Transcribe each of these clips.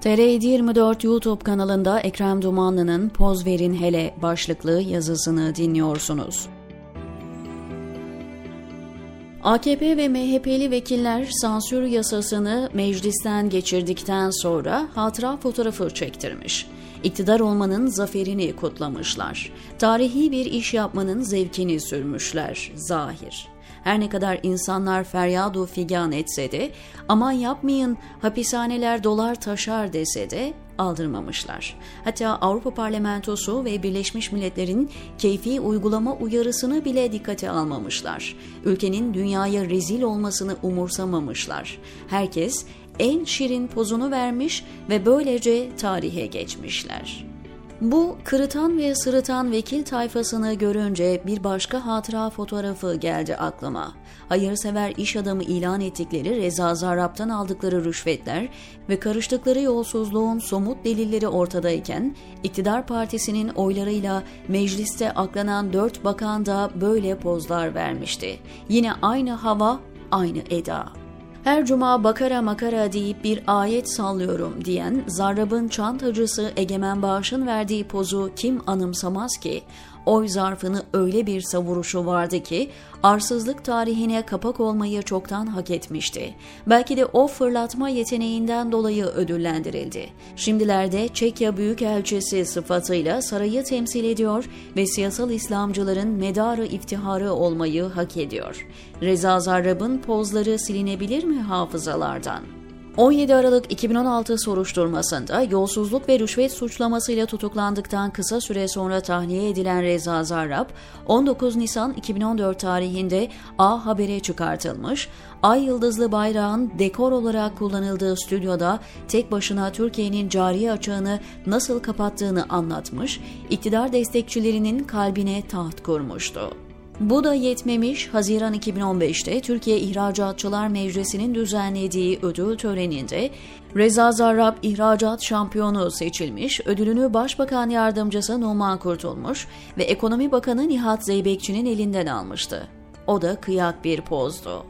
TR724 YouTube kanalında Ekrem Dumanlı'nın Poz Verin Hele başlıklı yazısını dinliyorsunuz. AKP ve MHP'li vekiller sansür yasasını meclisten geçirdikten sonra hatıra fotoğrafı çektirmiş. İktidar olmanın zaferini kutlamışlar. Tarihi bir iş yapmanın zevkini sürmüşler, zahir. Her ne kadar insanlar feryadu figan etse de aman yapmayın hapishaneler dolar taşar dese de aldırmamışlar. Hatta Avrupa Parlamentosu ve Birleşmiş Milletler'in keyfi uygulama uyarısını bile dikkate almamışlar. Ülkenin dünyaya rezil olmasını umursamamışlar. Herkes en şirin pozunu vermiş ve böylece tarihe geçmişler. Bu kırıtan ve sırıtan vekil tayfasını görünce bir başka hatıra fotoğrafı geldi aklıma. Hayırsever iş adamı ilan ettikleri Reza Zarrab'tan aldıkları rüşvetler ve karıştıkları yolsuzluğun somut delilleri ortadayken iktidar partisinin oylarıyla mecliste aklanan dört bakan da böyle pozlar vermişti. Yine aynı hava, aynı eda. Her cuma bakara makara deyip bir ayet sallıyorum diyen Zarrab'ın çantacısı Egemen Bağış'ın verdiği pozu kim anımsamaz ki? Oy zarfını öyle bir savuruşu vardı ki arsızlık tarihine kapak olmayı çoktan hak etmişti. Belki de o fırlatma yeteneğinden dolayı ödüllendirildi. Şimdilerde Çekya Büyükelçisi sıfatıyla sarayı temsil ediyor ve siyasal İslamcıların medarı iftiharı olmayı hak ediyor. Reza Zarrab'ın pozları silinebilir mi hafızalardan? 17 Aralık 2016 soruşturmasında yolsuzluk ve rüşvet suçlamasıyla tutuklandıktan kısa süre sonra tahliye edilen Reza Zarrab, 19 Nisan 2014 tarihinde A Haber'e çıkartılmış, Ay Yıldızlı bayrağın dekor olarak kullanıldığı stüdyoda tek başına Türkiye'nin cari açığını nasıl kapattığını anlatmış, iktidar destekçilerinin kalbine taht kurmuştu. Bu da yetmemiş, Haziran 2015'te Türkiye İhracatçılar Meclisi'nin düzenlediği ödül töreninde Reza Zarrab ihracat şampiyonu seçilmiş, ödülünü Başbakan Yardımcısı Numan Kurtulmuş ve Ekonomi Bakanı Nihat Zeybekçi'nin elinden almıştı. O da kıyak bir pozdu.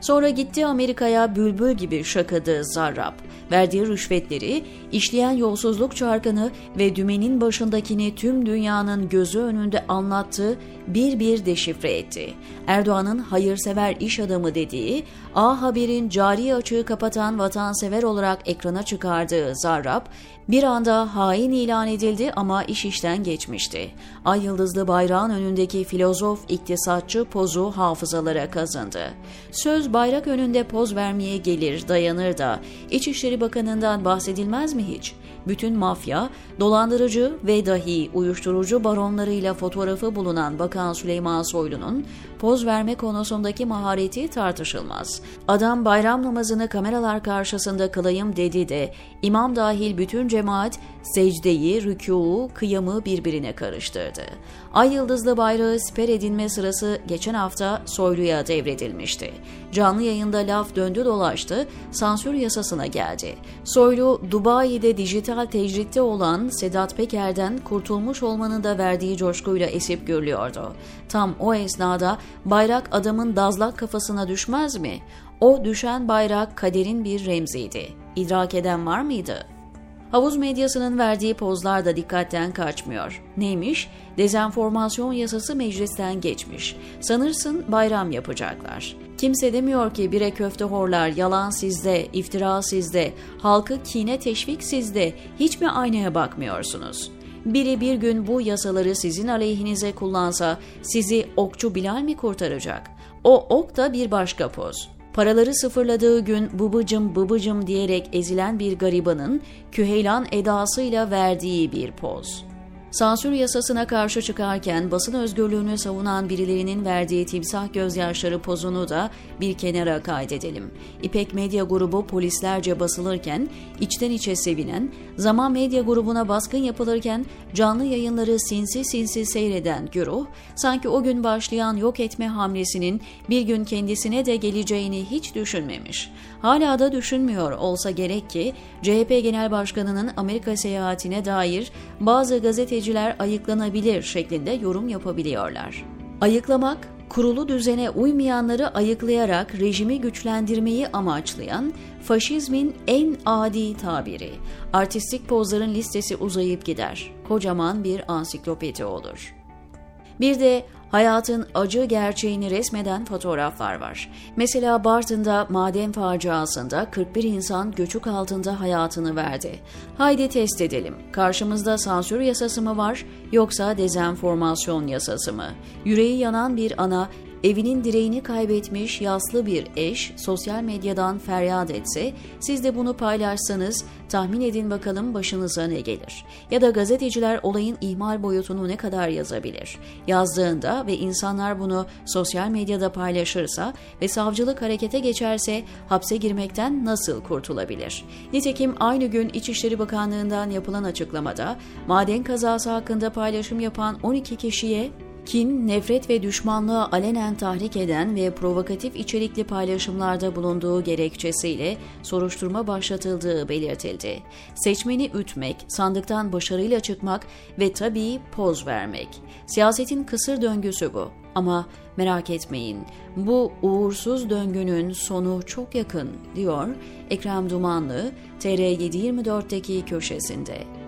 Sonra gitti Amerika'ya bülbül gibi şakadı Zarrab. Verdiği rüşvetleri, işleyen yolsuzluk çarkını ve dümenin başındakini tüm dünyanın gözü önünde anlattı, bir bir deşifre etti. Erdoğan'ın hayırsever iş adamı dediği, A Haber'in cari açığı kapatan vatansever olarak ekrana çıkardığı Zarrab, bir anda hain ilan edildi ama iş işten geçmişti. Ay yıldızlı bayrağın önündeki filozof iktisatçı pozu hafızalara kazındı. Söz bayrak önünde poz vermeye gelir, dayanır da İçişleri Bakanı'ndan bahsedilmez mi hiç? Bütün mafya, dolandırıcı ve dahi uyuşturucu baronlarıyla fotoğrafı bulunan Bakan Süleyman Soylu'nun poz verme konusundaki mahareti tartışılmaz. Adam bayram namazını kameralar karşısında kılayım dedi de imam dahil bütün cemaat secdeyi, rükûu, kıyamı birbirine karıştırdı. Ay yıldızlı bayrağı siper edinme sırası geçen hafta Soylu'ya devredilmişti. Canlı yayında laf döndü dolaştı, sansür yasasına geldi. Soylu, Dubai'de dijital tecritte olan Sedat Peker'den kurtulmuş olmanın da verdiği coşkuyla esip görülüyordu. Tam o esnada bayrak adamın dazlak kafasına düşmez mi? O düşen bayrak kaderin bir remziydi. İdrak eden var mıydı?'' Havuz medyasının verdiği pozlar da dikkatten kaçmıyor. Neymiş? Dezenformasyon yasası meclisten geçmiş. Sanırsın bayram yapacaklar. Kimse demiyor ki bire köfte horlar, yalan sizde, iftira sizde, halkı kine teşvik sizde, hiç mi aynaya bakmıyorsunuz? Biri bir gün bu yasaları sizin aleyhinize kullansa sizi okçu Bilal mi kurtaracak? O ok da bir başka poz. Paraları sıfırladığı gün bıbıcım bıbıcım diyerek ezilen bir garibanın küheylan edasıyla verdiği bir poz. Sansür yasasına karşı çıkarken basın özgürlüğünü savunan birilerinin verdiği timsah gözyaşları pozunu da bir kenara kaydedelim. İpek Medya grubu polislerce basılırken içten içe sevinen, Zaman Medya grubuna baskın yapılırken canlı yayınları sinsi sinsi seyreden güruh, sanki o gün başlayan yok etme hamlesinin bir gün kendisine de geleceğini hiç düşünmemiş. Hala da düşünmüyor olsa gerek ki CHP Genel Başkanı'nın Amerika seyahatine dair bazı gazeteciler ayıklanabilir şeklinde yorum yapabiliyorlar. Ayıklamak kurulu düzene uymayanları ayıklayarak rejimi güçlendirmeyi amaçlayan faşizmin en adi tabiri. Artistik pozların listesi uzayıp gider. Kocaman bir ansiklopedi olur. Bir de hayatın acı gerçeğini resmeden fotoğraflar var. Mesela Bartın'da maden faciasında 41 insan göçük altında hayatını verdi. Haydi test edelim. Karşımızda sansür yasası mı var yoksa dezenformasyon yasası mı? Yüreği yanan bir ana Evinin direğini kaybetmiş yaslı bir eş sosyal medyadan feryat etse, siz de bunu paylaşsanız tahmin edin bakalım başınıza ne gelir? Ya da gazeteciler olayın ihmal boyutunu ne kadar yazabilir? Yazdığında ve insanlar bunu sosyal medyada paylaşırsa ve savcılık harekete geçerse hapse girmekten nasıl kurtulabilir? Nitekim aynı gün İçişleri Bakanlığı'ndan yapılan açıklamada maden kazası hakkında paylaşım yapan 12 kişiye kin, nefret ve düşmanlığı alenen tahrik eden ve provokatif içerikli paylaşımlarda bulunduğu gerekçesiyle soruşturma başlatıldığı belirtildi. Seçmeni ütmek, sandıktan başarıyla çıkmak ve tabii poz vermek. Siyasetin kısır döngüsü bu. Ama merak etmeyin, bu uğursuz döngünün sonu çok yakın, diyor Ekrem Dumanlı, TR724'deki köşesinde.